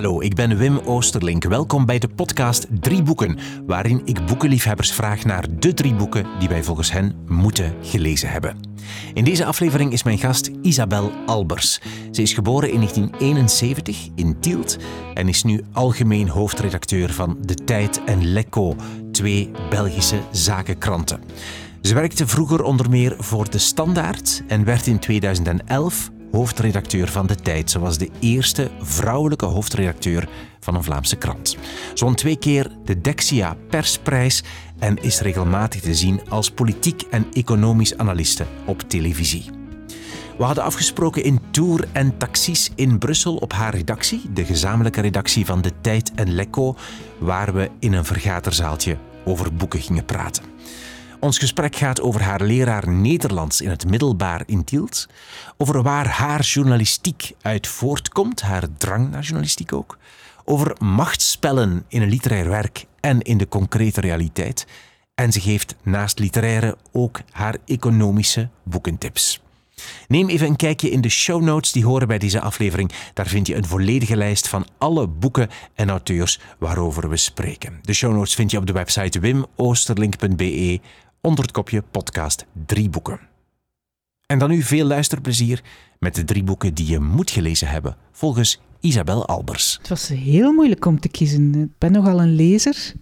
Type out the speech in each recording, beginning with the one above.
Hallo, ik ben Wim Oosterlink. Welkom bij de podcast Drie Boeken, waarin ik boekenliefhebbers vraag naar de drie boeken die wij volgens hen moeten gelezen hebben. In deze aflevering is mijn gast Isabel Albers. Ze is geboren in 1971 in Tielt en is nu algemeen hoofdredacteur van De Tijd en Lekko, twee Belgische zakenkranten. Ze werkte vroeger onder meer voor De Standaard en werd in 2011 hoofdredacteur van De Tijd. Ze was de eerste vrouwelijke hoofdredacteur van een Vlaamse krant. Ze twee keer de Dexia Persprijs en is regelmatig te zien als politiek en economisch analiste op televisie. We hadden afgesproken in Tour en Taxis in Brussel op haar redactie, de gezamenlijke redactie van De Tijd en Lekko, waar we in een vergaderzaaltje over boeken gingen praten. Ons gesprek gaat over haar leraar Nederlands in het middelbaar in Tielt, over waar haar journalistiek uit voortkomt, haar drang naar journalistiek ook, over machtsspellen in een literair werk en in de concrete realiteit. En ze geeft naast literaire ook haar economische boekentips. Neem even een kijkje in de show notes die horen bij deze aflevering. Daar vind je een volledige lijst van alle boeken en auteurs waarover we spreken. De show notes vind je op de website wimoosterlink.be onder het kopje podcast drie boeken. En dan nu veel luisterplezier met de drie boeken die je moet gelezen hebben, volgens Isabel Albers. Het was heel moeilijk om te kiezen. Ik ben nogal een lezer.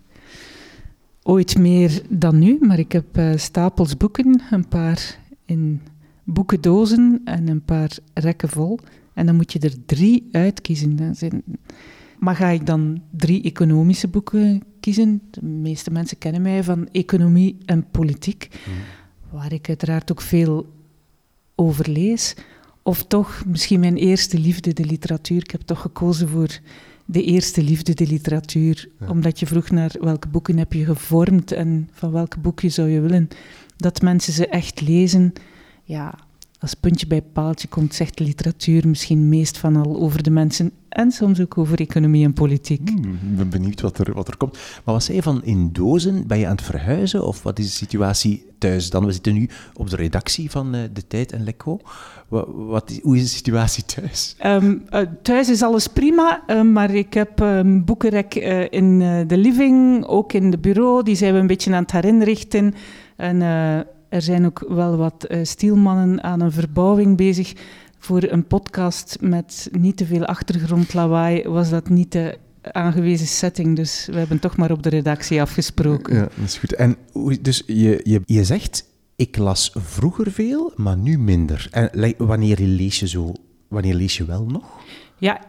Ooit meer dan nu, maar ik heb uh, stapels boeken, een paar in boekendozen en een paar rekken vol. En dan moet je er drie uitkiezen. Zijn... Maar ga ik dan drie economische boeken kiezen? De meeste mensen kennen mij van economie en politiek, mm. waar ik uiteraard ook veel over lees. Of toch misschien mijn eerste liefde, de literatuur. Ik heb toch gekozen voor de eerste liefde, de literatuur. Omdat je vroeg naar welke boeken heb je gevormd en van welke boekje zou je willen dat mensen ze echt lezen. Ja, als puntje bij paaltje komt, zegt literatuur misschien meest van al over de mensen en soms ook over economie en politiek. Hmm, ik ben benieuwd wat er, wat er komt. Maar wat zei je van in dozen? Ben je aan het verhuizen of wat is de situatie thuis dan? We zitten nu op de redactie van uh, De Tijd en Lekko. Wat, wat hoe is de situatie thuis? Um, uh, thuis is alles prima, uh, maar ik heb een um, boekenrek in de living, ook in de bureau. Die zijn we een beetje aan het herinrichten. En er zijn ook wel wat stielmannen aan een verbouwing bezig. Voor een podcast met niet te veel achtergrondlawaai was dat niet de aangewezen setting. Dus we hebben toch maar op de redactie afgesproken. Ja, dat is goed. En dus je, je, je zegt, ik las vroeger veel, maar nu minder. En wanneer lees je zo? Wanneer lees je wel nog? Ja,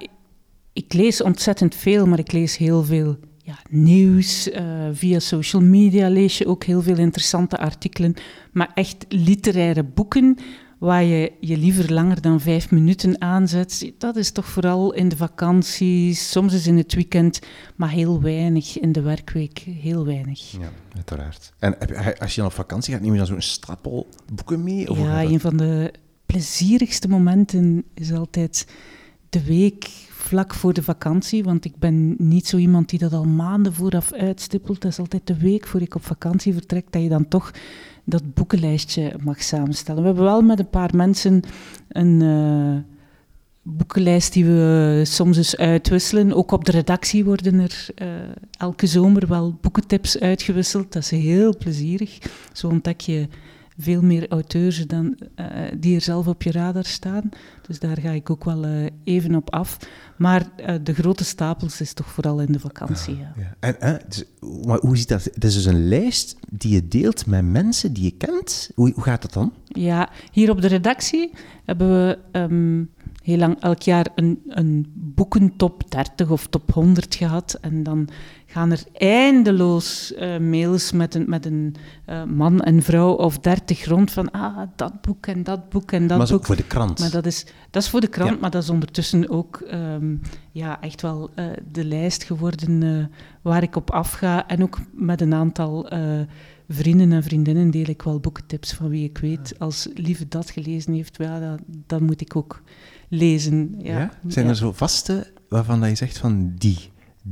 ik lees ontzettend veel, maar ik lees heel veel ja, nieuws. Uh, via social media lees je ook heel veel interessante artikelen. Maar echt literaire boeken waar je je liever langer dan vijf minuten aanzet, dat is toch vooral in de vakanties, soms is in het weekend, maar heel weinig in de werkweek, heel weinig. Ja, uiteraard. En als je dan op vakantie gaat, neem je dan zo'n stapel boeken mee? Of ja, een van de plezierigste momenten is altijd de week vlak voor de vakantie, want ik ben niet zo iemand die dat al maanden vooraf uitstippelt. Dat is altijd de week voor ik op vakantie vertrek, dat je dan toch dat boekenlijstje mag samenstellen. We hebben wel met een paar mensen een uh, boekenlijst die we soms eens uitwisselen. Ook op de redactie worden er uh, elke zomer wel boekentips uitgewisseld. Dat is heel plezierig. Zo ontdek je veel meer auteurs dan, uh, die er zelf op je radar staan. Dus daar ga ik ook wel uh, even op af. Maar uh, de grote stapels is toch vooral in de vakantie. Ja, ja. En, dus, maar hoe ziet dat? Het is dus een lijst die je deelt met mensen die je kent. Hoe, hoe gaat dat dan? Ja, hier op de redactie hebben we um, heel lang elk jaar een, een boekentop 30 of top 100 gehad. En dan gaan er eindeloos uh, mails met een, met een uh, man en vrouw of dertig rond van ah, dat boek en dat boek en dat maar boek. voor de krant. Maar dat is, dat is voor de krant, ja. maar dat is ondertussen ook um, ja, echt wel uh, de lijst geworden waar ik op afga. En ook met een aantal vrienden en vriendinnen deel ik wel boekentips van wie ik weet. Als Lieve dat gelezen heeft, ja, dat, dat moet ik ook lezen. Ja. ja? Zijn er zo vaste waarvan dat je zegt van die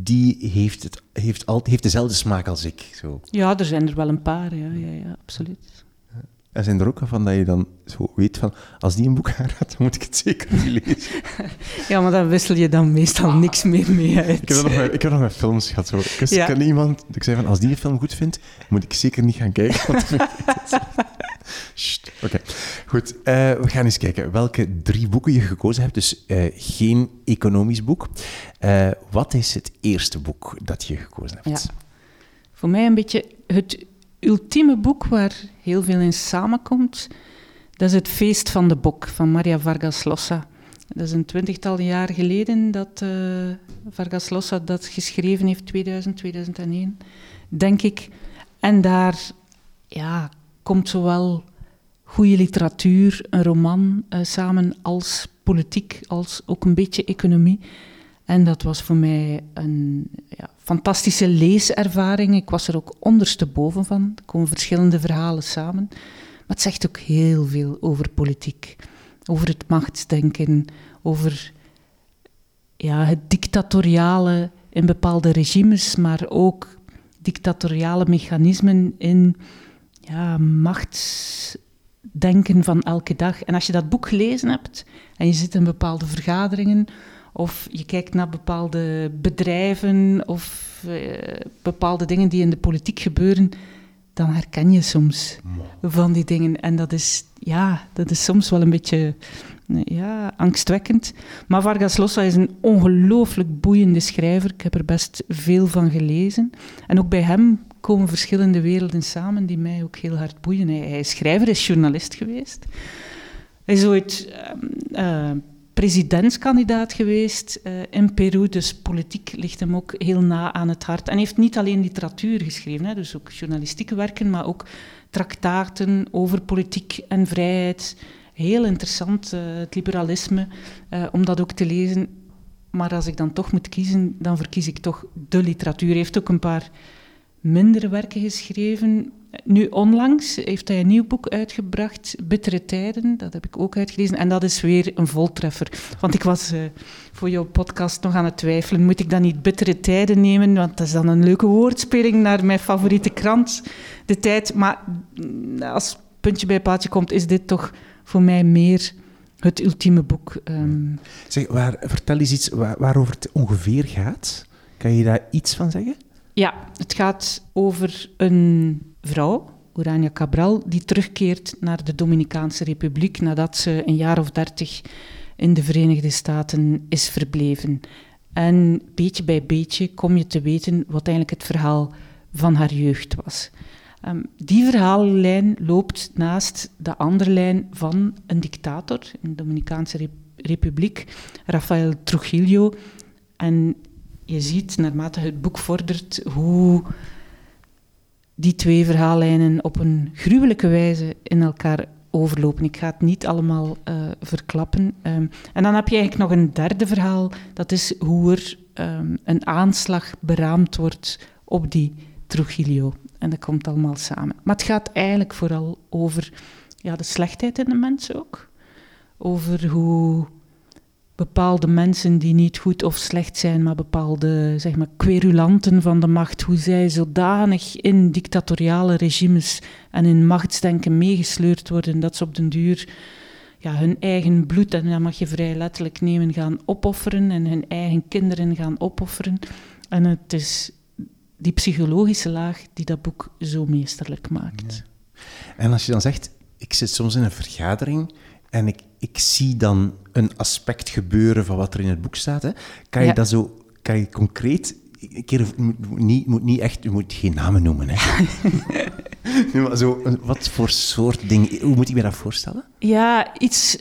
die heeft, het, heeft, al, heeft dezelfde smaak als ik. Zo. Ja, er zijn er wel een paar, ja, ja, ja absoluut. En zijn er ook van dat je dan zo weet van, als die een boek aanraadt, dan moet ik het zeker niet lezen. ja, maar dan wissel je dan meestal niks meer mee uit. Ik heb nog met, ik heb nog met films gehad. Zo. Ik, ja. ken iemand, ik zei van, als die een film goed vindt, moet ik zeker niet gaan kijken. Oké, goed. Uh, we gaan eens kijken welke drie boeken je gekozen hebt. Dus uh, geen economisch boek. Uh, wat is het eerste boek dat je gekozen hebt? Ja. Voor mij een beetje het ultieme boek waar heel veel in samenkomt. Dat is Het Feest van de Bok van Maria Vargas Llosa. Dat is een twintigtal jaar geleden dat Vargas Llosa dat geschreven heeft, 2000, 2001, denk ik. En daar ja, komt zowel goede literatuur, een roman uh, samen als politiek, als ook een beetje economie. En dat was voor mij een ja, fantastische leeservaring. Ik was er ook ondersteboven van. Er komen verschillende verhalen samen. Maar het zegt ook heel veel over politiek, over het machtsdenken, over ja, het dictatoriale in bepaalde regimes, maar ook dictatoriale mechanismen in ja, machtsdenken van elke dag. En als je dat boek gelezen hebt en je zit in bepaalde vergaderingen of je kijkt naar bepaalde bedrijven of uh, bepaalde dingen die in de politiek gebeuren, dan herken je soms van die dingen. En dat is, ja, dat is soms wel een beetje ja, angstwekkend. Maar Vargas Llosa is een ongelooflijk boeiende schrijver. Ik heb er best veel van gelezen. En ook bij hem komen verschillende werelden samen die mij ook heel hard boeien. Hij, is schrijver, is journalist geweest. Hij is ooit uh, presidentskandidaat geweest uh, in Peru, dus politiek ligt hem ook heel na aan het hart. En heeft niet alleen literatuur geschreven, hè, dus ook journalistieke werken, maar ook traktaten over politiek en vrijheid. Heel interessant, uh, het liberalisme, om dat ook te lezen. Maar als ik dan toch moet kiezen, dan verkies ik toch de literatuur. Hij heeft ook een paar mindere werken geschreven. Nu onlangs heeft hij een nieuw boek uitgebracht, Bittere Tijden. Dat heb ik ook uitgelezen. En dat is weer een voltreffer. Want ik was uh, voor jouw podcast nog aan het twijfelen. Moet ik dan niet Bittere Tijden nemen? Want dat is dan een leuke woordspeling naar mijn favoriete krant, De Tijd. Maar mm, als puntje bij paaltje komt, is dit toch voor mij meer het ultieme boek. Um... Zeg, waar, vertel eens iets waar, waarover het ongeveer gaat. Kan je daar iets van zeggen? Ja, het gaat over een vrouw, Urania Cabral, die terugkeert naar de Dominicaanse Republiek nadat ze een jaar of dertig in de Verenigde Staten is verbleven. En beetje bij beetje kom je te weten wat eigenlijk het verhaal van haar jeugd was. Um, die verhaallijn loopt naast de andere lijn van een dictator in de Dominicaanse Republiek, Rafael Trujillo. En je ziet naarmate het boek vordert hoe die twee verhaallijnen op een gruwelijke wijze in elkaar overlopen. Ik ga het niet allemaal uh, verklappen. Um, en dan heb je eigenlijk nog een derde verhaal. Dat is hoe er um, een aanslag beraamd wordt op die Trujillo. En dat komt allemaal samen. Maar het gaat eigenlijk vooral over ja, de slechtheid in de mens ook. Over hoe bepaalde mensen die niet goed of slecht zijn, maar bepaalde zeg maar, querulanten van de macht, hoe zij zodanig in dictatoriale regimes en in machtsdenken meegesleurd worden dat ze op den duur ja, hun eigen bloed, en dat mag je vrij letterlijk nemen, gaan opofferen en hun eigen kinderen gaan opofferen. En het is die psychologische laag die dat boek zo meesterlijk maakt. En als je dan zegt, ik zit soms in een vergadering en ik, ik zie dan een aspect gebeuren van wat er in het boek staat. Hè. Kan je dat zo, kan je concreet, een keer, moet, niet, moet niet echt, je moet geen namen noemen. Hè. maar zo, wat voor soort dingen, hoe moet ik me dat voorstellen? Ja, iets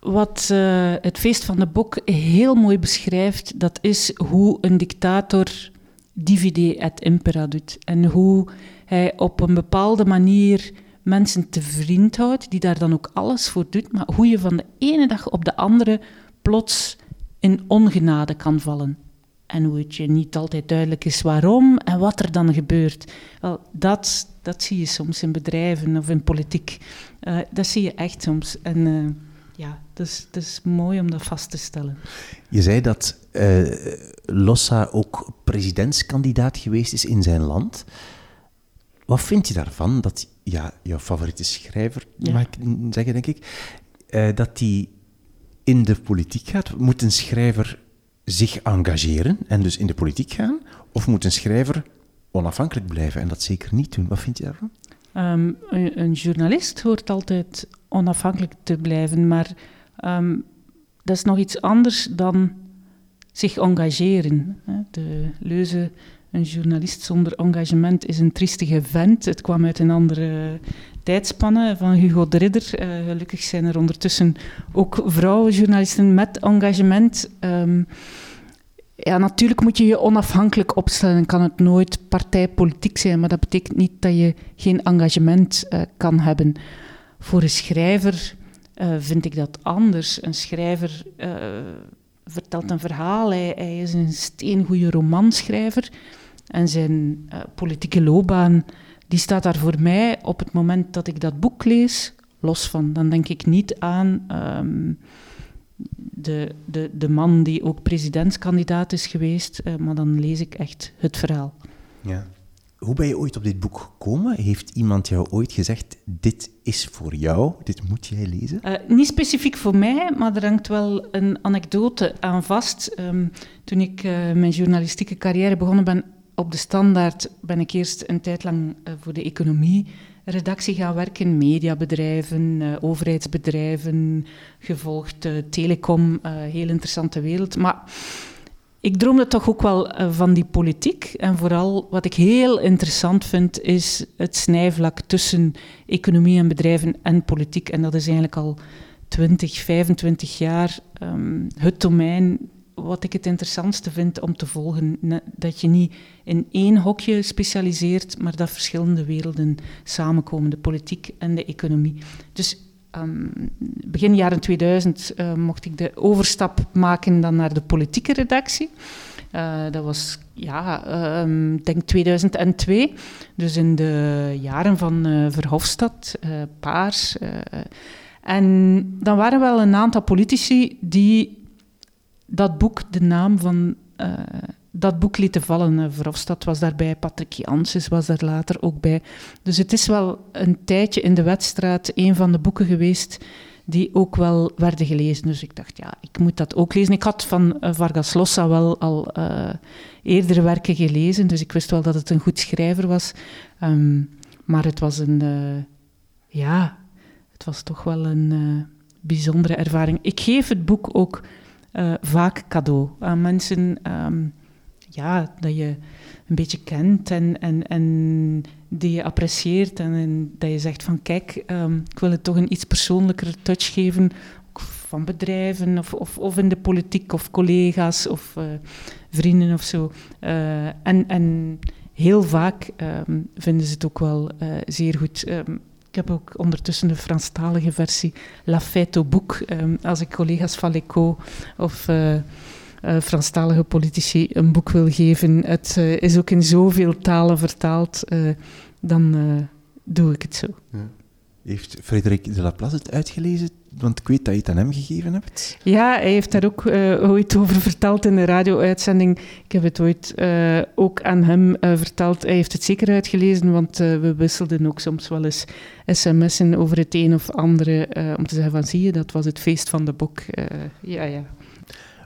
wat uh, het feest van de boek heel mooi beschrijft, dat is hoe een dictator divide et impera doet. En hoe hij op een bepaalde manier mensen te vriend houdt, die daar dan ook alles voor doet, maar hoe je van de ene dag op de andere plots in ongenade kan vallen. En hoe het je niet altijd duidelijk is waarom en wat er dan gebeurt. Wel, dat, dat zie je soms in bedrijven of in politiek. Uh, dat zie je echt soms. En uh, ja, is, dat is mooi om dat vast te stellen. Je zei dat uh, Lossa ook presidentskandidaat geweest is in zijn land. Wat vind je daarvan dat ja, jouw favoriete schrijver, mag ik zeggen, denk ik, uh, dat die in de politiek gaat? Moet een schrijver zich engageren en dus in de politiek gaan? Of moet een schrijver onafhankelijk blijven en dat zeker niet doen? Wat vind je daarvan? Um, een, een, journalist hoort altijd onafhankelijk te blijven, maar um, dat is nog iets anders dan zich engageren. De leuze een journalist zonder engagement is een triestige vent. Het kwam uit een andere tijdspanne van Hugo de Ridder. Uh, gelukkig zijn er ondertussen ook vrouwenjournalisten met engagement. Um, ja, natuurlijk moet je je onafhankelijk opstellen. Kan het nooit partijpolitiek zijn, maar dat betekent niet dat je geen engagement uh, kan hebben. Voor een schrijver uh, vind ik dat anders. Een schrijver vertelt een verhaal. Hij, hij is een steengoede romanschrijver. En zijn uh, politieke loopbaan, die staat daar voor mij op het moment dat ik dat boek lees, los van. Dan denk ik niet aan um, de, de, de man die ook presidentskandidaat is geweest, maar dan lees ik echt het verhaal. Ja. Hoe ben je ooit op dit boek gekomen? Heeft iemand jou ooit gezegd, dit is voor jou, dit moet jij lezen? Uh, niet specifiek voor mij, maar er hangt wel een anekdote aan vast. Um, toen ik uh, mijn journalistieke carrière begonnen ben, op de standaard ben ik eerst een tijd lang uh, voor de economie-redactie gaan werken. Mediabedrijven, overheidsbedrijven, gevolgd telecom, heel interessante wereld. Maar ik droomde toch ook wel van die politiek. En vooral wat ik heel interessant vind, is het snijvlak tussen economie en bedrijven en politiek. En dat is eigenlijk al 20, 25 jaar um, het domein wat ik het interessantste vind om te volgen. Dat je niet in één hokje specialiseert, maar dat verschillende werelden samenkomen, de politiek en de economie. Dus um, begin jaren 2000 uh, eh, mocht ik de overstap maken dan naar de politieke redactie. Uh, dat was, ja, um, denk 2002. Dus in de jaren van uh, Verhofstadt, Paars. en dan waren wel een aantal politici die dat boek de naam van dat boek lieten vallen. Uh, Verhofstadt was daarbij, Patrick Janssens was daar later ook bij. Dus het is wel een tijdje in de wedstrijd een van de boeken geweest die ook wel werden gelezen. Dus ik dacht, ja, ik moet dat ook lezen. Ik had van uh, Vargas Llosa wel al uh, eerdere werken gelezen, dus ik wist wel dat het een goed schrijver was. Um, maar het was een, ja, het was toch wel een bijzondere ervaring. Ik geef het boek ook vaak cadeau aan mensen um, ja, dat je een beetje kent en, en, en die je apprecieert en, en dat je zegt van kijk, um, ik wil het toch een iets persoonlijker touch geven van bedrijven of, of, of in de politiek of collega's of uh, vrienden of zo. Uh, en, en heel vaak um, vinden ze het ook wel zeer goed. Ik heb ook ondertussen de Franstalige versie La Fête au Boek. Als ik collega's van l'ECO of uh, uh, Franstalige politici een boek wil geven, het uh, is ook in zoveel talen vertaald, dan doe ik het zo. Ja. Heeft Frederik de Laplace het uitgelezen? Want ik weet dat je het aan hem gegeven hebt. Ja, hij heeft daar ook uh, ooit over verteld in de radio-uitzending. Ik heb het ooit uh, ook aan hem uh, verteld. Hij heeft het zeker uitgelezen, want we wisselden ook soms wel eens sms'en over het een of andere. om te zeggen van, zie je, dat was het feest van de boek. ja, ja.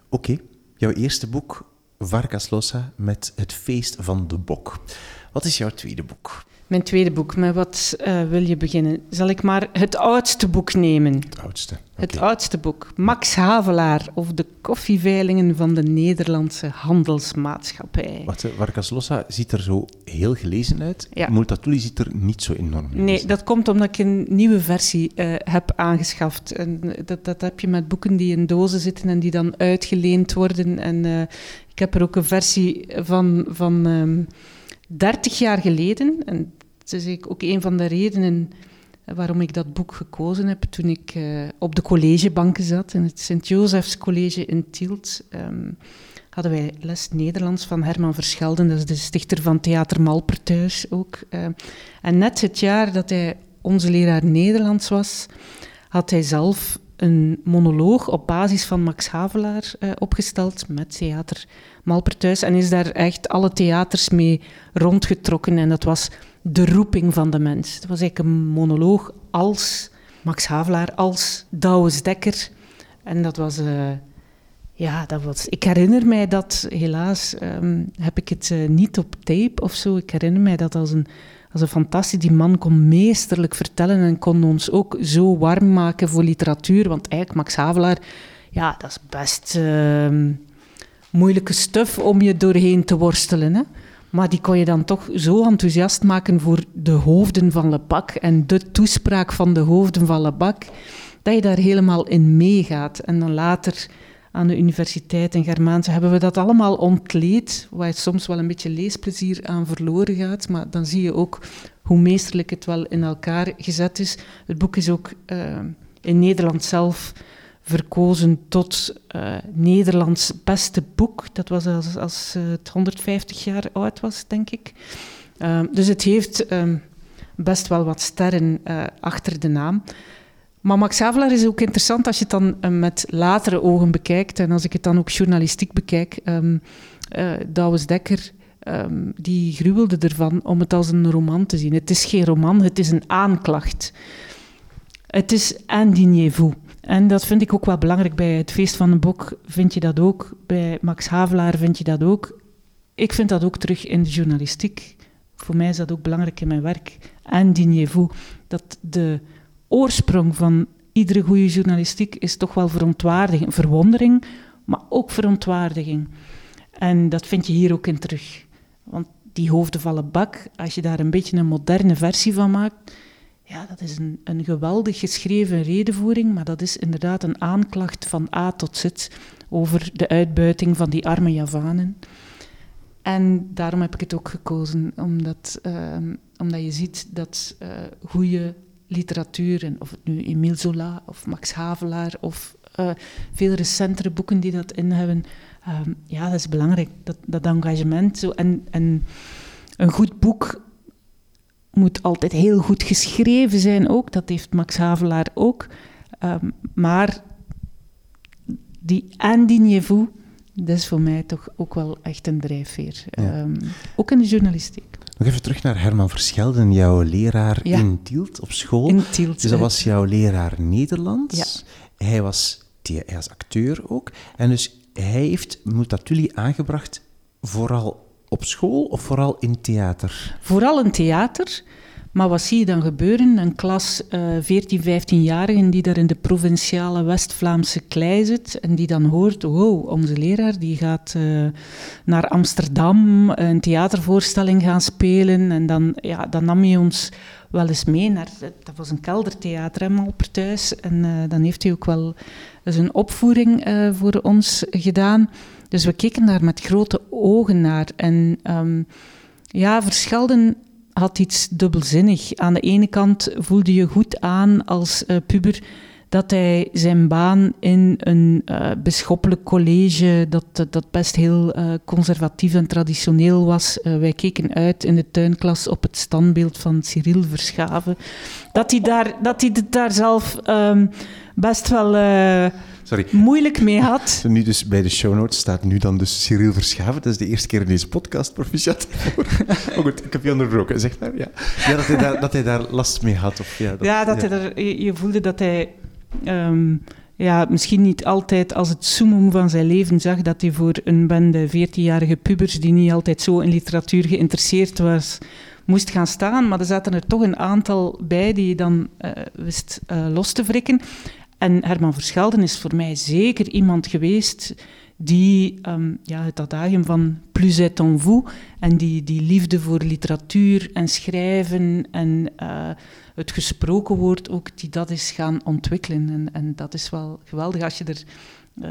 Oké, jouw eerste boek, Vargas Llosa, met het feest van de bok. Wat is jouw tweede boek? Mijn tweede boek, met wat uh, wil je beginnen? Zal ik maar het oudste boek nemen? Het oudste. Het oudste boek. Max Havelaar over de koffieveilingen van de Nederlandse Handelsmaatschappij. Wat, Vargas Llosa ziet er zo heel gelezen uit. Ja. Multatuli ziet er niet zo enorm uit. Nee, dat komt omdat ik een nieuwe versie uh, heb aangeschaft. En dat, dat heb je met boeken die in dozen zitten en die dan uitgeleend worden. En uh, ik heb er ook een versie van... van um, 30 jaar geleden, en dat is ook een van de redenen waarom ik dat boek gekozen heb, toen ik uh, op de collegebanken zat, in het Sint-Josefs College in Tielt, um, hadden wij les Nederlands van Herman Verschelden, dat is de stichter van Theater Malperthuis ook. Uh, en net het jaar dat hij onze leraar Nederlands was, had hij zelf een monoloog op basis van Max Havelaar uh, opgesteld met theater Malperthuis en is daar echt alle theaters mee rondgetrokken. En dat was de roeping van de mens. Het was eigenlijk een monoloog als Max Havelaar, als Douwes Dekker. En dat was... Uh, ja, dat was... Ik herinner mij dat, helaas ehm, heb ik het uh, niet op tape of zo. Ik herinner mij dat als een, als een fantastisch... Die man kon meesterlijk vertellen en kon ons ook zo warm maken voor literatuur. Want eigenlijk, Max Havelaar, ja, dat is best uh, moeilijke stuf om je doorheen te worstelen. Hè? Maar die kon je dan toch zo enthousiast maken voor de hoofden van Lebak en de toespraak van de hoofden van Lebak, dat je daar helemaal in meegaat. En dan later aan de universiteit in Germaanse hebben we dat allemaal ontleed, waar soms wel een beetje leesplezier aan verloren gaat, maar dan zie je ook hoe meesterlijk het wel in elkaar gezet is. Het boek is ook uh, in Nederland zelf verkozen tot uh, Nederlands beste boek. Dat was als, als uh, het 150 jaar oud was, denk ik. Uh, dus het heeft um, best wel wat sterren uh, achter de naam. Maar Max Havelaar is ook interessant als je het dan uh, met latere ogen bekijkt. En als ik het dan ook journalistiek bekijk. Um, Douwes Dekker, um, die gruwelde ervan om het als een roman te zien. Het is geen roman, het is een aanklacht. Het is indignez-vous. En dat vind ik ook wel belangrijk bij het Feest van een Bok. Vind je dat ook? Bij Max Havelaar vind je dat ook? Ik vind dat ook terug in de journalistiek. Voor mij is dat ook belangrijk in mijn werk. Indignez-vous. Dat de oorsprong van iedere goede journalistiek is toch wel verontwaardiging. Verwondering, maar ook verontwaardiging. En dat vind je hier ook in terug. Want die hoofden vallen bak, als je daar een beetje een moderne versie van maakt ja, dat is een, een geweldig geschreven redenvoering, maar dat is inderdaad een aanklacht van A tot Z over de uitbuiting van die arme Javanen. En daarom heb ik het ook gekozen, omdat, uh, omdat je ziet dat uh, goede literatuur, en of het nu Emile Zola of Max Havelaar of uh, veel recentere boeken die dat in hebben, ehm, ja, dat is belangrijk, dat, dat engagement. Zo, en, en een goed boek moet altijd heel goed geschreven zijn ook. Dat heeft Max Havelaar ook. Um, maar die indignez-vous, dat is voor mij toch ook wel echt een drijfveer. Ja. Um, ook in de journalistiek. Nog even terug naar Herman Verschelden, jouw leraar ja. in Tielt op school. In Tielt. Dus dat was jouw leraar Nederlands. Ja. Hij, was, hij was acteur ook. En dus hij heeft Multatuli aangebracht vooral op school of vooral in theater? Vooral in theater. Maar wat zie je dan gebeuren? Een klas uh, 14, 15-jarigen die daar in de provinciale West-Vlaamse klei zit en die dan hoort, wow, onze leraar die gaat uh, naar Amsterdam een theatervoorstelling gaan spelen. En dan, ja, dan nam hij ons wel eens mee naar, dat was een keldertheater helemaal per thuis. En uh, dan heeft hij ook wel eens een opvoering uh, voor ons gedaan. Dus we keken daar met grote ogen naar. En um, ja, Verschelden had iets dubbelzinnig. Aan de ene kant voelde je goed aan als uh, puber dat hij zijn baan in een uh, bisschoppelijk college, dat, dat best heel uh, conservatief en traditioneel was. Wij keken uit in de tuinklas op het standbeeld van Cyril Verschaven. Dat hij, daar, dat hij daar zelf um, best wel Sorry. moeilijk mee had. Nu dus bij de show notes staat nu dan dus Cyril Verschaven. Dat is de eerste keer in deze podcast, proficiat. maar goed, ik heb je onderbroken, zeg maar. Ja, ja dat, hij daar, dat hij daar last mee had. Of, ja, dat, ja, dat ja. Hij er, je, je voelde dat hij... Um, ja, misschien niet altijd als het summum van zijn leven zag dat hij voor een bende 14-jarige pubers die niet altijd zo in literatuur geïnteresseerd was, moest gaan staan. Maar er zaten er toch een aantal bij die je dan uh, wist uh, los te wrikken. En Herman Verschelden is voor mij zeker iemand geweest die um, ja, het adagium van plus est en vous en die, die liefde voor literatuur en schrijven en uh, het gesproken woord ook, die dat is gaan ontwikkelen. En, en dat is wel geweldig als je er uh,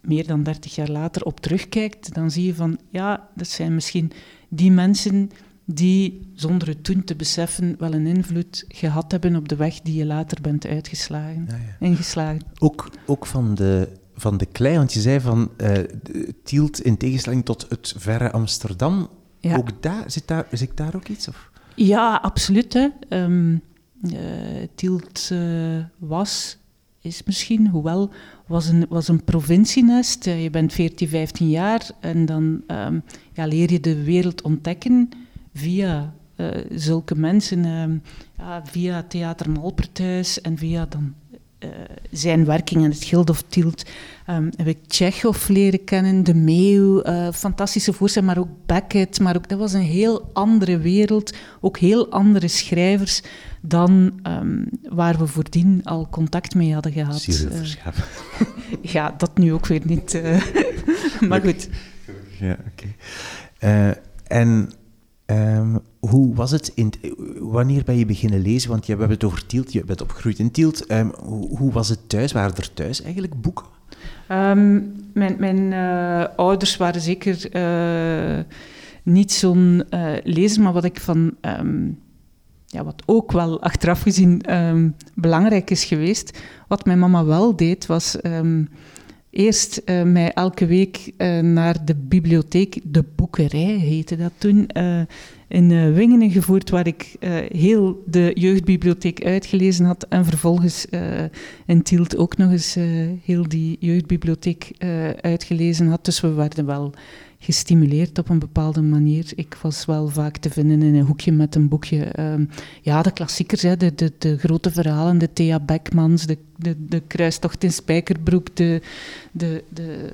meer dan dertig jaar later op terugkijkt, dan zie je van ja, dat zijn misschien die mensen die, zonder het toen te beseffen, wel een invloed gehad hebben op de weg die je later bent uitgeslagen, ja, ja. ingeslagen. Ook, ook van, de, van de klei, want je zei van uh, Tielt in tegenstelling tot het verre Amsterdam. Ja. Ook daar, zit, daar, zit daar ook iets? Of? Ja, absoluut. Hè. Um, uh, Tielt uh, was, is misschien, hoewel, was een, was een provincienest. je bent 14, 15 jaar en dan um, ja, leer je de wereld ontdekken via zulke mensen ehm, ja, via Theater Malperthuis en via dan uh, zijn werking in het Gild of Tielt um, heb ik Tsjechov leren kennen, De Meeuw, uh, fantastische voorstelling, maar ook Beckett. Maar ook, dat was een heel andere wereld, ook heel andere schrijvers dan um, waar we voordien al contact mee hadden gehad. Uh, ja, dat nu ook weer niet. maar goed. Ja, oké. Okay. en Um, hoe was het? In, wanneer ben je beginnen lezen? Want je, we hebben het over Tielt, je bent opgegroeid in Tielt. Um, hoe, hoe, was het thuis? Waren er thuis eigenlijk boeken? Um, mijn mijn uh, ouders waren zeker uh, niet zo'n uh, lezer, maar wat ik van... ja, wat ook wel achteraf gezien belangrijk is geweest, wat mijn mama wel deed, was eerst uh, mij elke week uh, naar de bibliotheek, de boekerij heette dat toen, uh, in Wingenen gevoerd, waar ik heel de jeugdbibliotheek uitgelezen had en vervolgens in Tielt ook nog eens heel die jeugdbibliotheek uitgelezen had. Dus we werden wel gestimuleerd op een bepaalde manier. Ik was wel vaak te vinden in een hoekje met een boekje. Um, ja, de klassiekers, hè, de, de, de, grote verhalen, de Thea Beckmans, de, de, de kruistocht in Spijkerbroek, de, de, de,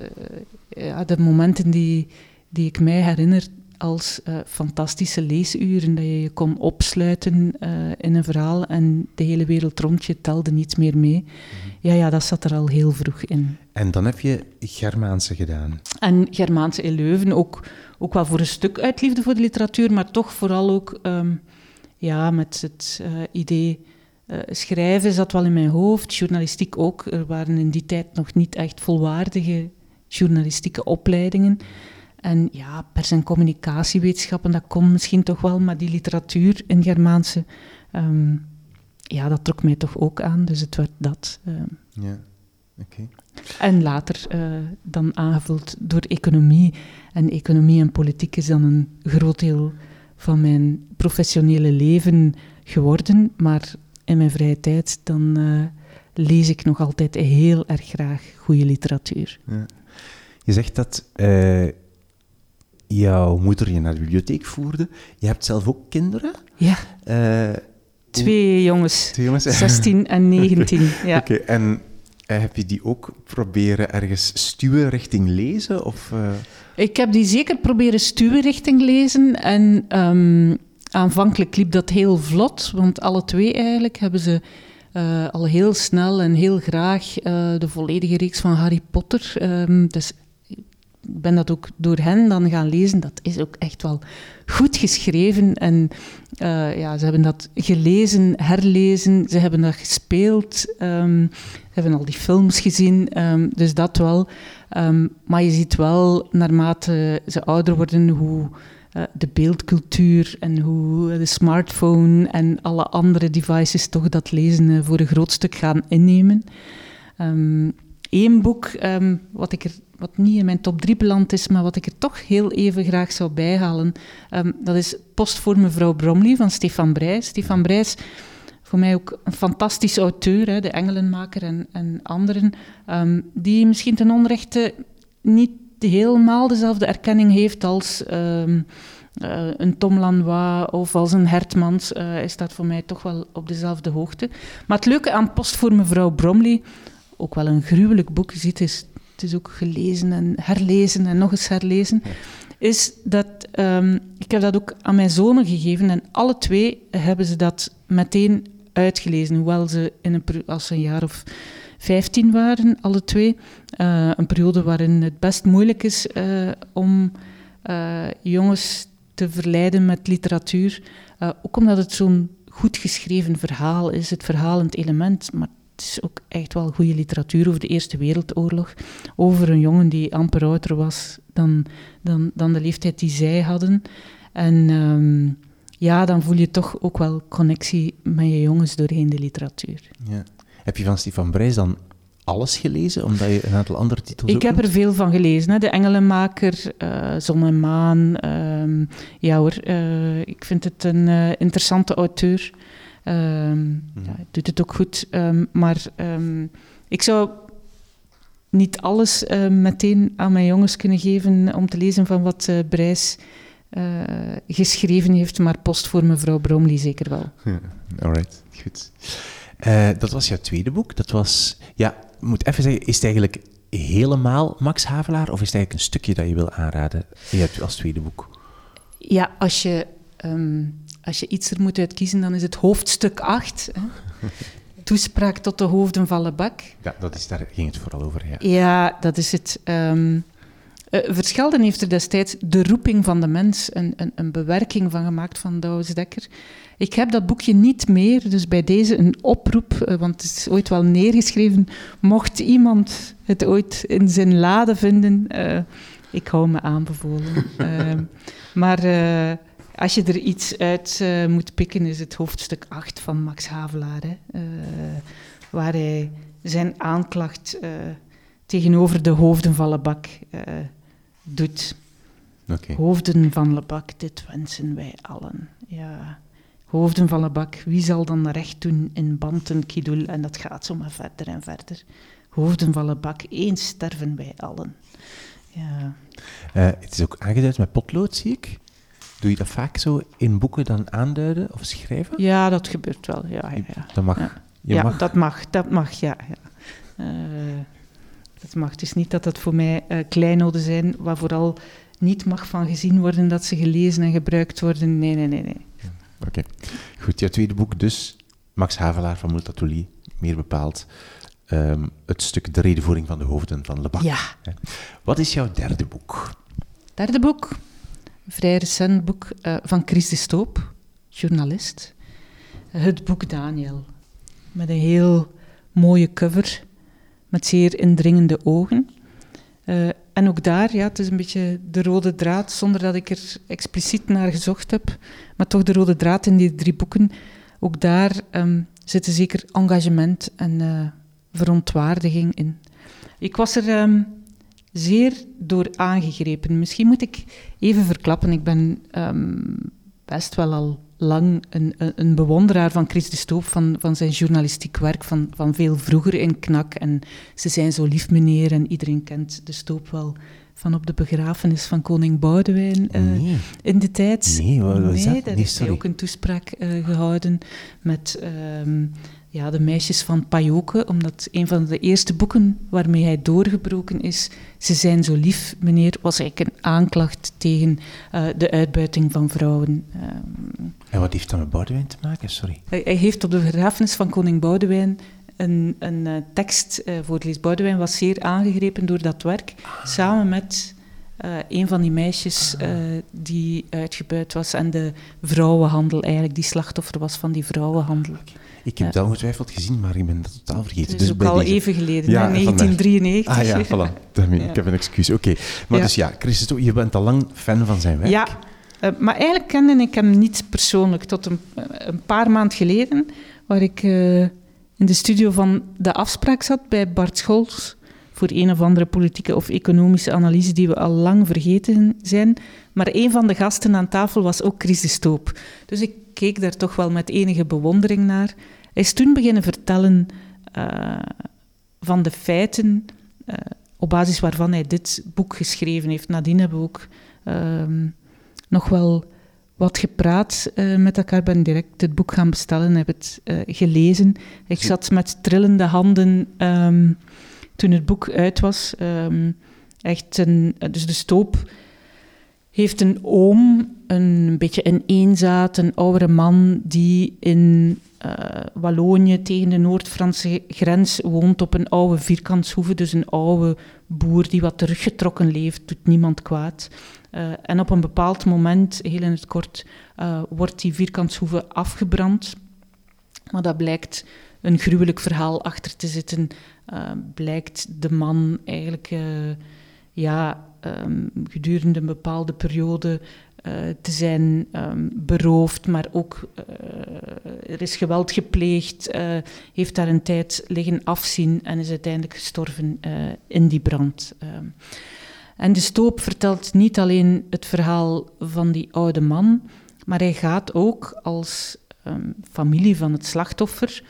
ja, de momenten die, die ik mij herinner als uh, fantastische leesuren, dat je je kon opsluiten uh, in een verhaal en de hele wereld rond je telde niets meer mee. Mm -hmm. Ja, ja, dat zat er al heel vroeg in. En dan heb je Germaanse gedaan. En Germaanse in Leuven, ook, ook wel voor een stuk uit liefde voor de literatuur, maar toch vooral ook um, ja, met het uh, idee... Uh, schrijven zat wel in mijn hoofd, journalistiek ook. Er waren in die tijd nog niet echt volwaardige journalistieke opleidingen. En ja, pers- en communicatiewetenschappen, dat kon misschien toch wel, maar die literatuur in Germaanse, um, ja, dat trok mij toch ook aan. Dus het werd dat. Um. Ja, oké. Okay. En later uh, dan aangevuld door economie. En economie en politiek is dan een groot deel van mijn professionele leven geworden. Maar in mijn vrije tijd dan uh, lees ik nog altijd heel erg graag goede literatuur. Ja. Je zegt dat uh, jouw moeder je naar de bibliotheek voerde. Je hebt zelf ook kinderen. Ja. Twee jongens, Twee jongens. 16 en 19. ja. Oké, okay, en heb je die ook proberen ergens stuwen richting lezen? Of, uh... Ik heb die zeker proberen stuwen richting lezen. En um, aanvankelijk liep dat heel vlot, want alle twee eigenlijk hebben ze uh, al heel snel en heel graag de volledige reeks van Harry Potter. Um, dus ben dat ook door hen dan gaan lezen. Dat is ook echt wel goed geschreven. En uh, ja, ze hebben dat gelezen, herlezen, ze hebben dat gespeeld. Um, ze hebben al die films gezien, um, dus dat wel. Um, maar je ziet wel, naarmate ze ouder worden, hoe uh, de beeldcultuur en hoe de smartphone en alle andere devices toch dat lezen uh, voor een groot stuk gaan innemen. Eén boek, wat ik er wat niet in mijn top 3 beland is, maar wat ik er toch heel even graag zou bijhalen. Um, dat is Post voor mevrouw Bromley van Stefan Brijs. Stefan Brijs, voor mij ook een fantastisch auteur, hè, de Engelenmaker en, en anderen, um, die misschien ten onrechte niet helemaal dezelfde erkenning heeft als um, uh, een Tom Lanois of als een Hertmans. Uh, hij staat voor mij toch wel op dezelfde hoogte. Maar het leuke aan Post voor mevrouw Bromley, ook wel een gruwelijk boek, ziet, is het is ook gelezen en herlezen en nog eens herlezen, is dat um, ik heb dat ook aan mijn zonen gegeven en alle twee hebben ze dat meteen uitgelezen, hoewel ze in een, als ze een jaar of vijftien waren, alle twee. Uh, een periode waarin het best moeilijk is uh, om uh, jongens te verleiden met literatuur. ook omdat het zo'n goed geschreven verhaal is, het verhalend element, maar het is ook echt wel goede literatuur over de Eerste Wereldoorlog. Over een jongen die amper ouder was dan, dan, dan de leeftijd die zij hadden. En um, ja, dan voel je toch ook wel connectie met je jongens doorheen de literatuur. Ja. Heb je van Stefan Brijs dan alles gelezen, omdat je een aantal andere titels Ik heb er veel van gelezen. Hè. De Engelenmaker, uh, Zon en Maan. Uh, ja hoor, uh, ik vind het een uh, interessante auteur. Um, ja, doet het ook goed. Um, maar um, ik zou niet alles uh, meteen aan mijn jongens kunnen geven om te lezen van wat uh, Brijs geschreven heeft, maar post voor mevrouw Bromley zeker wel. Ja, alright, goed. dat was jouw tweede boek. Dat was, ja, ik moet even zeggen, is het eigenlijk helemaal Max Havelaar of is het eigenlijk een stukje dat je wil aanraden als tweede boek? Ja, als je, ehm, als je iets er moet uitkiezen, dan is het hoofdstuk 8. Hè. Toespraak tot de hoofden van Lebak. Ja, dat is, daar ging het vooral over. Ja, ja dat is het. Um, Verschelden heeft er destijds De Roeping van de Mens, een, een, een bewerking van gemaakt van Douwes Dekker. Ik heb dat boekje niet meer, dus bij deze een oproep, eh, want het is ooit wel neergeschreven. Mocht iemand het ooit in zijn lade vinden, uh, ik hou me aanbevolen. uh, maar als je er iets uit moet pikken, is het hoofdstuk 8 van Max Havelaar, hè, waar hij zijn aanklacht tegenover de hoofden van Lebak doet. Okay. Hoofden van Lebak, dit wensen wij allen. Ja. Hoofden van Lebak, wie zal dan recht doen in Banten, Kidul? En dat gaat zo maar verder en verder. Hoofden van Lebak, eens sterven wij allen. Ja. Uh, het is ook aangeduid met potlood, zie ik. Doe je dat vaak zo in boeken dan aanduiden of schrijven? Ja, dat gebeurt wel. Ja, ja, ja. Dat mag. Ja, ja mag. dat mag. Dat mag, ja. ja. Uh, dat mag. Het is niet dat dat voor mij uh, kleinoden zijn, waar vooral niet mag van gezien worden dat ze gelezen en gebruikt worden. Nee, nee, nee. nee. Oké. Goed, jouw tweede boek dus, Max Havelaar van Multatuli, meer bepaald. Um, het stuk De redenvoering van de hoofden van Lebak. Ja. Wat is jouw derde boek? Derde boek, vrij recent boek uh, van Chris de Stoop, journalist. Het boek Daniel, met een heel mooie cover met zeer indringende ogen. Uh, en ook daar, ja, het is een beetje de rode draad, zonder dat ik er expliciet naar gezocht heb, maar toch de rode draad in die drie boeken. Ook daar um, zitten zeker engagement en uh, verontwaardiging in. Ik was er um, zeer door aangegrepen. Misschien moet ik even verklappen, ik ben um, best wel al lang een, een bewonderaar van Chris de Stoop, van, van zijn journalistiek werk, van, van veel vroeger in Knak. En ze zijn zo lief, meneer, en iedereen kent de Stoop wel van op de begrafenis van koning Boudewijn uh, in de tijd. Nee, wat was nee, dat? daar heeft hij ook een toespraak uh, gehouden met um, ja, de meisjes van Pajoke, omdat een van de eerste boeken waarmee hij doorgebroken is, Ze zijn zo lief, meneer, was eigenlijk een aanklacht tegen uh, de uitbuiting van vrouwen. Um, en wat heeft dat met Boudewijn te maken? Sorry. Hij, hij heeft op de begrafenis van koning Boudewijn een, een uh, tekst uh, voorgelezen. Boudewijn was zeer aangegrepen door dat werk, ah. samen met uh, een van die meisjes ah. die uitgebuit was en de vrouwenhandel eigenlijk, die slachtoffer was van die vrouwenhandel. Okay. Ik heb dat ongetwijfeld gezien, maar ik ben dat totaal vergeten. Het is dus ook al deze... even geleden, ja, 1993. Ah ja, voilà. Daarmee. Ik heb een excuus. Oké. Okay. Maar dus ja, Christus, je bent al lang fan van zijn werk. Ja, uh, maar eigenlijk kende ik hem niet persoonlijk tot een, een paar maanden geleden, waar ik uh, in de studio van De Afspraak zat bij Bart Scholz voor een of andere politieke of economische analyse die we al lang vergeten zijn. Maar een van de gasten aan tafel was ook Chris de Stoop. Dus ik keek daar toch wel met enige bewondering naar. Hij is toen beginnen vertellen uh, van de feiten uh, op basis waarvan hij dit boek geschreven heeft. Nadien hebben we ook uh, nog wel wat gepraat uh, met elkaar. ben direct het boek gaan bestellen en heb het gelezen. Ik zat met trillende handen um, toen het boek uit was. Um, echt een, dus de stoop heeft een oom, een beetje een eenzaad, een oudere man die in uh, Wallonië tegen de Noord-Franse grens woont op een oude vierkantshoeve. Dus een oude boer die wat teruggetrokken leeft, doet niemand kwaad. Uh, en op een bepaald moment, heel in het kort, uh, wordt die vierkantshoeve afgebrand. Maar dat blijkt een gruwelijk verhaal achter te zitten. blijkt de man eigenlijk ja, um, gedurende een bepaalde periode uh, te zijn um, beroofd, maar ook uh, er is geweld gepleegd, uh, heeft daar een tijd liggen afzien en is uiteindelijk gestorven in die brand. Um, en de stoop vertelt niet alleen het verhaal van die oude man, maar hij gaat ook als familie van het slachtoffer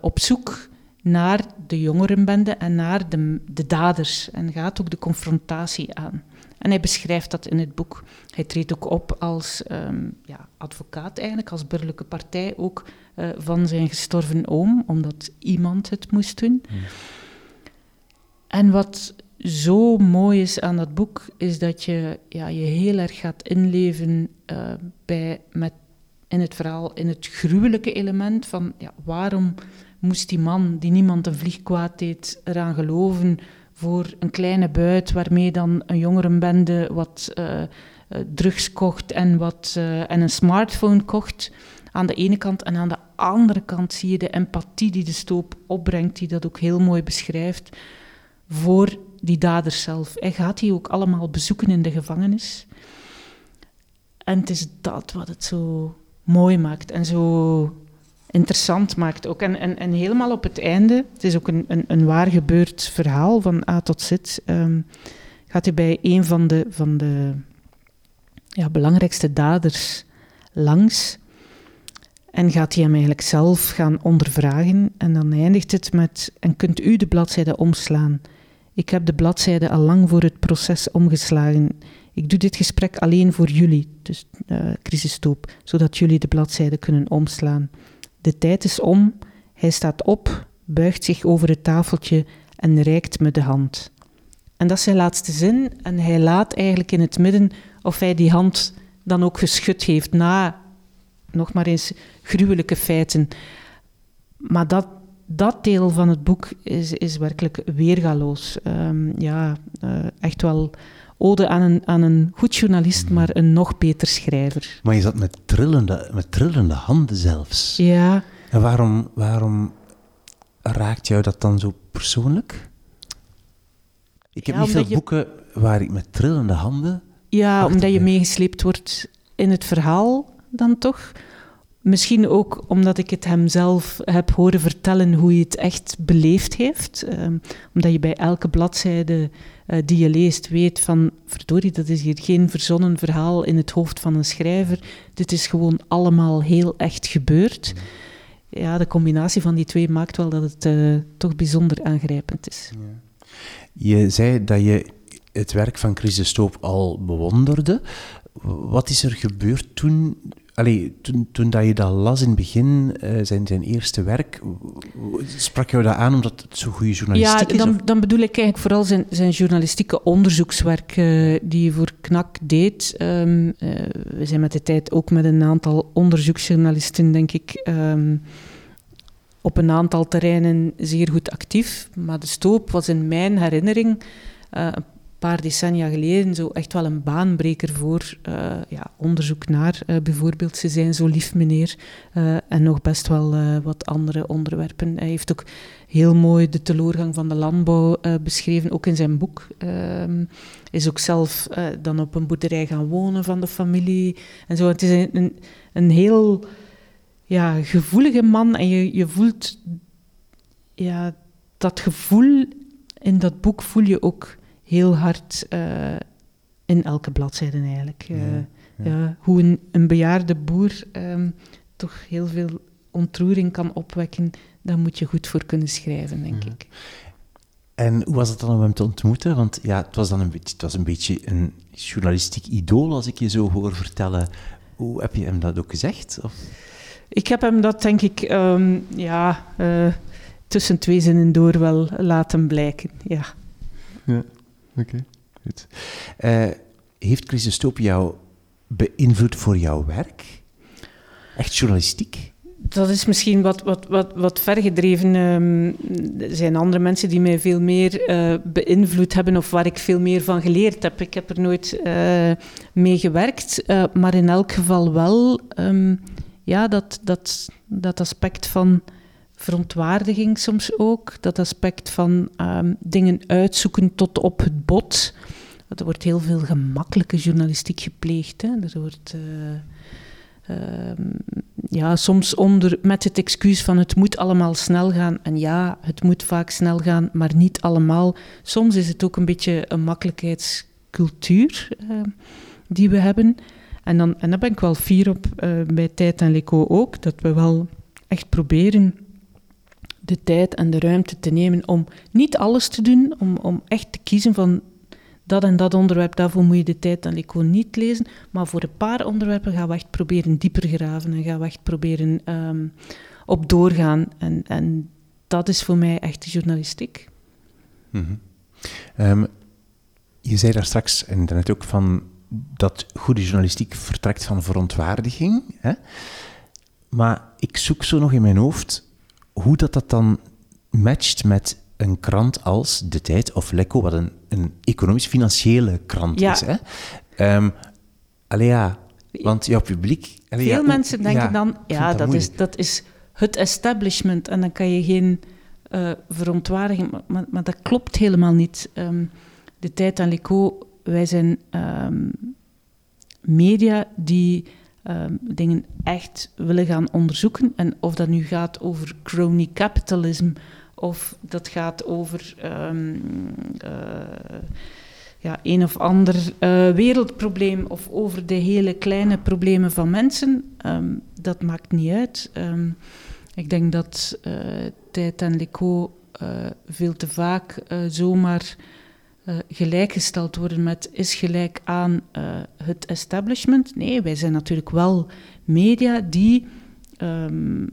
op zoek naar de jongerenbende en naar de, de daders. En gaat ook de confrontatie aan. En hij beschrijft dat in het boek. Hij treedt ook op als ehm, ja, advocaat, eigenlijk, als burgerlijke partij ook uh, van zijn gestorven oom, omdat iemand het moest doen. Hmm. En wat zo mooi is aan dat boek, is dat je ja, je heel erg gaat inleven uh, bij, met, in het verhaal, in het gruwelijke element van ja, waarom moest die man, die niemand een vlieg kwaad deed, eraan geloven voor een kleine buit waarmee dan een jongerenbende wat uh, drugs kocht en, wat, uh, en een smartphone kocht aan de ene kant. En aan de andere kant zie je de empathie die de stoop opbrengt, die dat ook heel mooi beschrijft, voor die daders zelf. Hij gaat die ook allemaal bezoeken in de gevangenis. En het is dat wat het zo mooi maakt en zo interessant maakt ook. En, en, en helemaal op het einde, het is ook een, een, een waar gebeurd verhaal van A tot Z, um, gaat hij bij een van de, van de ja, belangrijkste daders langs en gaat hij hem eigenlijk zelf gaan ondervragen. En dan eindigt het met, en kunt u de bladzijde omslaan? Ik heb de bladzijde al lang voor het proces omgeslagen. Ik doe dit gesprek alleen voor jullie, dus uh, crisistoop, zodat jullie de bladzijde kunnen omslaan. De tijd is om, hij staat op, buigt zich over het tafeltje en reikt me de hand. En dat is zijn laatste zin en hij laat eigenlijk in het midden of hij die hand dan ook geschud heeft na, nog maar eens, gruwelijke feiten. Maar dat, dat deel van het boek is, is werkelijk weergaloos. Um, ja, uh, echt wel ode aan een, aan een goed journalist, mm. maar een nog beter schrijver. Maar je zat met trillende, met trillende handen zelfs. Ja. En waarom, waarom raakt jou dat dan zo persoonlijk? Ik heb niet veel boeken waar ik met trillende handen... Ja, omdat je meegesleept wordt in het verhaal dan toch. Misschien ook omdat ik het hem zelf heb horen vertellen hoe hij het echt beleefd heeft. Um, omdat je bij elke bladzijde uh, die je leest weet van, verdorie, dat is hier geen verzonnen verhaal in het hoofd van een schrijver. Dit is gewoon allemaal heel echt gebeurd. Ja, de combinatie van die twee maakt wel dat het uh, toch bijzonder aangrijpend is. Ja. Je zei dat je het werk van Chris de Stoop al bewonderde. Wat is er gebeurd toen Allee, toen, toen dat je dat las in het begin, uh, zijn, zijn eerste werk, sprak jou dat aan omdat het zo goede journalistiek ja, dan, is? dan bedoel ik eigenlijk vooral zijn, zijn journalistieke onderzoekswerk uh, die je voor KNAK deed. Um, uh, we zijn met de tijd ook met een aantal onderzoeksjournalisten, denk ik, um, op een aantal terreinen zeer goed actief. Maar de stoop was in mijn herinnering paar decennia geleden zo echt wel een baanbreker voor uh, ja, onderzoek naar uh, bijvoorbeeld Ze zijn zo lief meneer uh, en nog best wel wat andere onderwerpen. Hij heeft ook heel mooi de teleurgang van de landbouw beschreven, ook in zijn boek. Ehm, is ook zelf dan op een boerderij gaan wonen van de familie en zo. Het is een, een heel ja, gevoelige man en je, je voelt ja, dat gevoel in dat boek voel je ook heel hard uh, in elke bladzijde eigenlijk. Uh, ja, hoe een, een, bejaarde boer um, toch heel veel ontroering kan opwekken, daar moet je goed voor kunnen schrijven, denk ik. En hoe was het dan om hem te ontmoeten? Want ja, het was dan een beetje, het was een, beetje een journalistiek idool, als ik je zo hoor vertellen. Hoe heb je hem dat ook gezegd? Of? Ik heb hem dat, denk ik, um, ja, uh, tussen twee zinnen door wel laten blijken, ja. Ja. Oké, goed. Uh, heeft Christostoop jou beïnvloed voor jouw werk? Echt journalistiek? Dat is misschien wat, wat, wat, wat vergedreven. Um, er zijn andere mensen die mij veel meer uh, beïnvloed hebben of waar ik veel meer van geleerd heb. Ik heb er nooit uh, mee gewerkt, maar in elk geval wel um, ja, dat, dat, dat aspect van verontwaardiging soms ook. Dat aspect van um, dingen uitzoeken tot op het bot. Er wordt heel veel gemakkelijke journalistiek gepleegd. Hè. Er wordt uh, uh, ja, soms onder, met het excuus van het moet allemaal snel gaan. En ja, het moet vaak snel gaan, maar niet allemaal. Soms is het ook een beetje een makkelijkheidscultuur uh, die we hebben. En, dan, en daar ben ik wel fier op eh, bij Tijd en Leco ook, dat we wel echt proberen de tijd en de ruimte te nemen om niet alles te doen, om, om echt te kiezen van dat en dat onderwerp, daarvoor moet je de tijd dan gewoon niet lezen. Maar voor een paar onderwerpen gaan we echt proberen dieper graven en gaan we echt proberen ehm, op doorgaan. En, en dat is voor mij echt de journalistiek. Mhm. Ehm, je zei daar straks net ook van dat goede journalistiek vertrekt van verontwaardiging. Hè? Maar ik zoek zo nog in mijn hoofd hoe dat, dat dan matcht met een krant als De Tijd of Lekko, wat een, een economisch-financiële krant is. Hè? Um, allee, ja, want jouw publiek... Veel mensen denken dan, ja, dat, is, dat is het establishment en dan kan je geen uh, verontwaardiging... Maar, maar, dat klopt helemaal niet. Ehm, de Tijd en Lekko, wij zijn ehm, media die um, dingen echt willen gaan onderzoeken. En of dat nu gaat over crony capitalism of dat gaat over um, uh, ja, een of ander uh, wereldprobleem of over de hele kleine problemen van mensen, um, dat maakt niet uit. ik denk dat uh, Tijd en Leco veel te vaak zomaar uh, gelijkgesteld worden met is gelijk aan uh, het establishment. Nee, wij zijn natuurlijk wel media die um,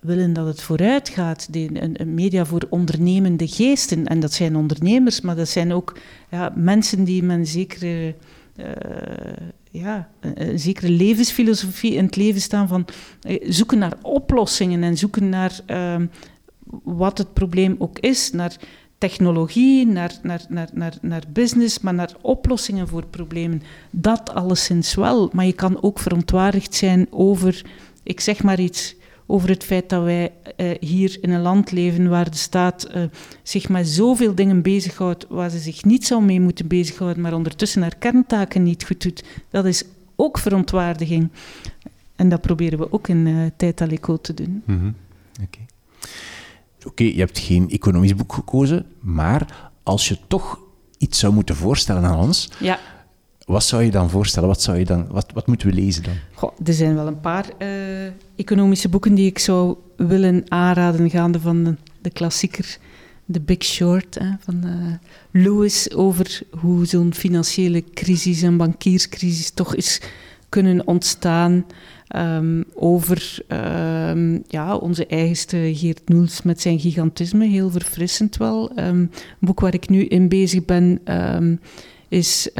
willen dat het vooruit gaat. Die, een, media voor ondernemende geesten. En dat zijn ondernemers, maar dat zijn ook ja, mensen die met een zekere, uh, ja, een, een, zekere levensfilosofie in het leven staan van zoeken naar oplossingen en zoeken naar ehm, wat het probleem ook is, naar technologie, naar, naar, naar, naar, naar business, maar naar oplossingen voor problemen. Dat alleszins wel. Maar je kan ook verontwaardigd zijn over, ik zeg maar iets, over het feit dat wij uh, hier in een land leven waar de staat uh, zich met zoveel dingen bezighoudt waar ze zich niet zou mee moeten bezighouden, maar ondertussen haar kerntaken niet goed doet. Dat is ook verontwaardiging. En dat proberen we ook in uh, Tijd te doen. -hmm. Oké. Je hebt geen economisch boek gekozen, maar als je toch iets zou moeten voorstellen aan ons, ja. wat zou je dan voorstellen? Wat, zou je dan, wat, wat moeten we lezen dan? Goh, er zijn wel een paar uh, economische boeken die ik zou willen aanraden, gaande van de, de klassieker The Big Short hè, van uh, Lewis, over hoe zo'n financiële crisis en bankierscrisis toch is kunnen ontstaan. Um, over um, ja, onze eigenste Geert Noels met zijn gigantisme, heel verfrissend wel. Um, een boek waar ik nu in bezig ben is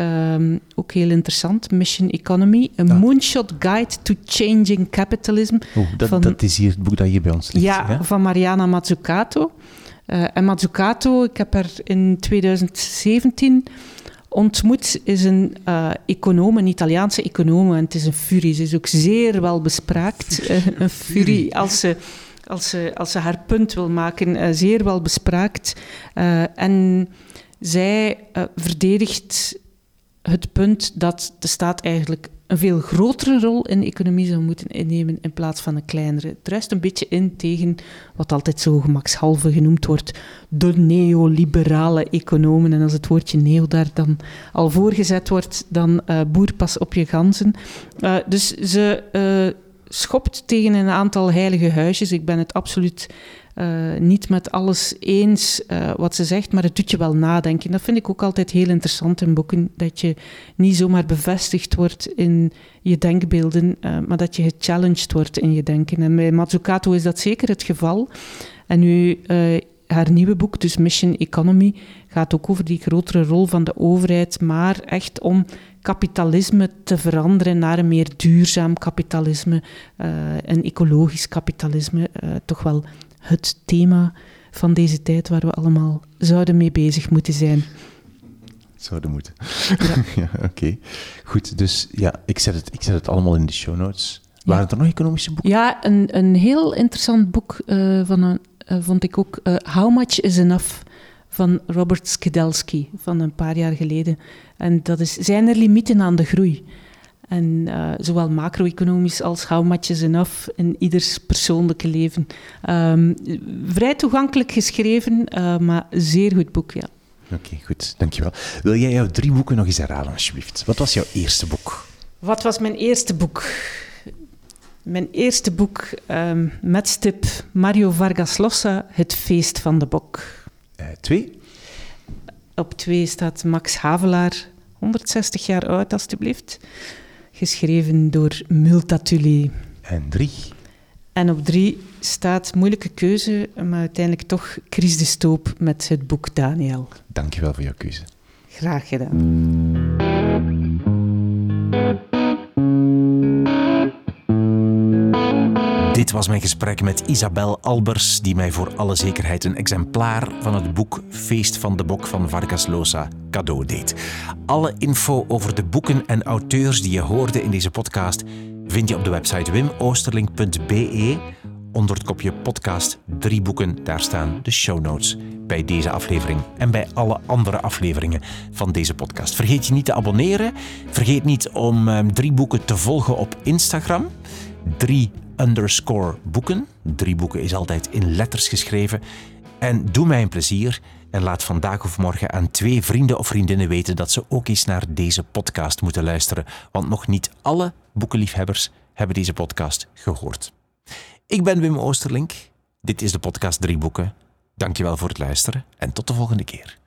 ook heel interessant, Mission Economy, A Moonshot Guide to Changing Capitalism. Oh, dat, van, dat, is hier het boek dat hier bij ons ligt. Ja, van Mariana Mazzucato. Uh, en Mazzucato, ik heb haar in 2017 ontmoet is een uh, econoom, een Italiaanse econoom. En het is een furie. Ze is ook zeer wel bespraakt. Uh, een furie als ze, als, ze, als ze haar punt wil maken. Uh, zeer wel bespraakt. en zij verdedigt het punt dat de staat eigenlijk een veel grotere rol in de economie zou moeten innemen in plaats van een kleinere. Het ruist een beetje in tegen wat altijd zo gemakshalve genoemd wordt, de neoliberale economen. En als het woordje neo daar dan al voorgezet wordt, dan uh, boer pas op je ganzen. Uh, dus ze uh, schopt tegen een aantal heilige huisjes. Ik ben het absoluut uh, niet met alles eens uh, wat ze zegt, maar het doet je wel nadenken. Dat vind ik ook altijd heel interessant in boeken, dat je niet zomaar bevestigd wordt in je denkbeelden, uh, maar dat je gechallenged wordt in je denken. En bij Mazzucato is dat zeker het geval. En nu, haar nieuwe boek, dus Mission Economy, gaat ook over die grotere rol van de overheid, maar echt om kapitalisme te veranderen naar een meer duurzaam kapitalisme, een ecologisch kapitalisme, toch wel het thema van deze tijd waar we allemaal zouden mee bezig moeten zijn. Zouden moeten. Ja, ja oké. Goed, dus ja, ik zet, het, ik zet het allemaal in de show notes. Waren er nog economische boeken? Ja, een, een heel interessant boek uh, van een, uh, vond ik ook. Uh, How Much is Enough? Van Robert Skedelsky van een paar jaar geleden. En dat is, zijn er limieten aan de groei? En uh, zowel macro-economisch als much is enough in ieders persoonlijke leven. Um, vrij toegankelijk geschreven, uh, maar zeer goed boek, ja. Oké, okay, goed. Dankjewel. Wil jij jouw drie boeken nog eens herhalen, alsjeblieft? Wat was jouw eerste boek? Wat was mijn eerste boek? Mijn eerste boek um, met stip Mario Vargas Llosa, Het feest van de bok. Uh, twee? Op twee staat Max Havelaar, 160 jaar oud alstublieft. Geschreven door Multatuli. En drie? En op drie staat moeilijke keuze, maar uiteindelijk toch Chris de Stoop met het boek Daniel. Dankjewel voor jouw keuze. Graag gedaan. Dit was mijn gesprek met Isabel Albers, die mij voor alle zekerheid een exemplaar van het boek Feest van de Bok van Vargas Llosa cadeau deed. Alle info over de boeken en auteurs die je hoorde in deze podcast vind je op de website wimoosterling.be onder het kopje podcast drie boeken. Daar staan de show notes bij deze aflevering en bij alle andere afleveringen van deze podcast. Vergeet je niet te abonneren. Vergeet niet om um, drie boeken te volgen op Instagram. Drie underscore boeken. Drie boeken is altijd in letters geschreven. En doe mij een plezier en laat vandaag of morgen aan twee vrienden of vriendinnen weten dat ze ook eens naar deze podcast moeten luisteren. Want nog niet alle boekenliefhebbers hebben deze podcast gehoord. Ik ben Wim Oosterlink. Dit is de podcast Drie Boeken. Dankjewel voor het luisteren en tot de volgende keer.